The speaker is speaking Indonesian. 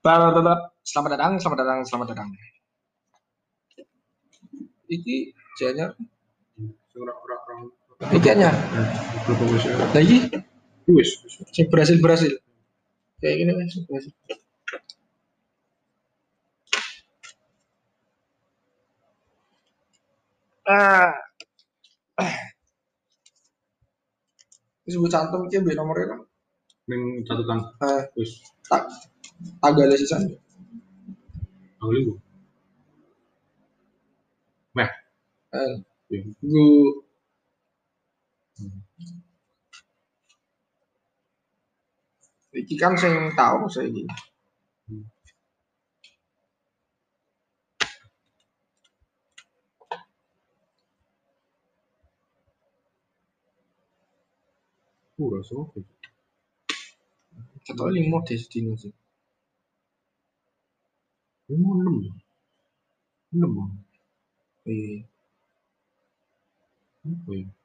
Selamat datang, selamat datang, selamat datang. Iki jadinya, Orang-orang iki hanya. berapa wis ya? Lagi, Wis. si Brasil Brasil. Kayak gini mas, Brasil. Ah. Wis gue cantum iki nomornya kan. Ning catatan Eh, wis. tak tanggalnya sisan. Aku libu. Meh. Eh, Iya. gue iki kan sing tahu saya iki. Uh, rasa oke. Kata lima deh 너무 너무 에 뭐예요?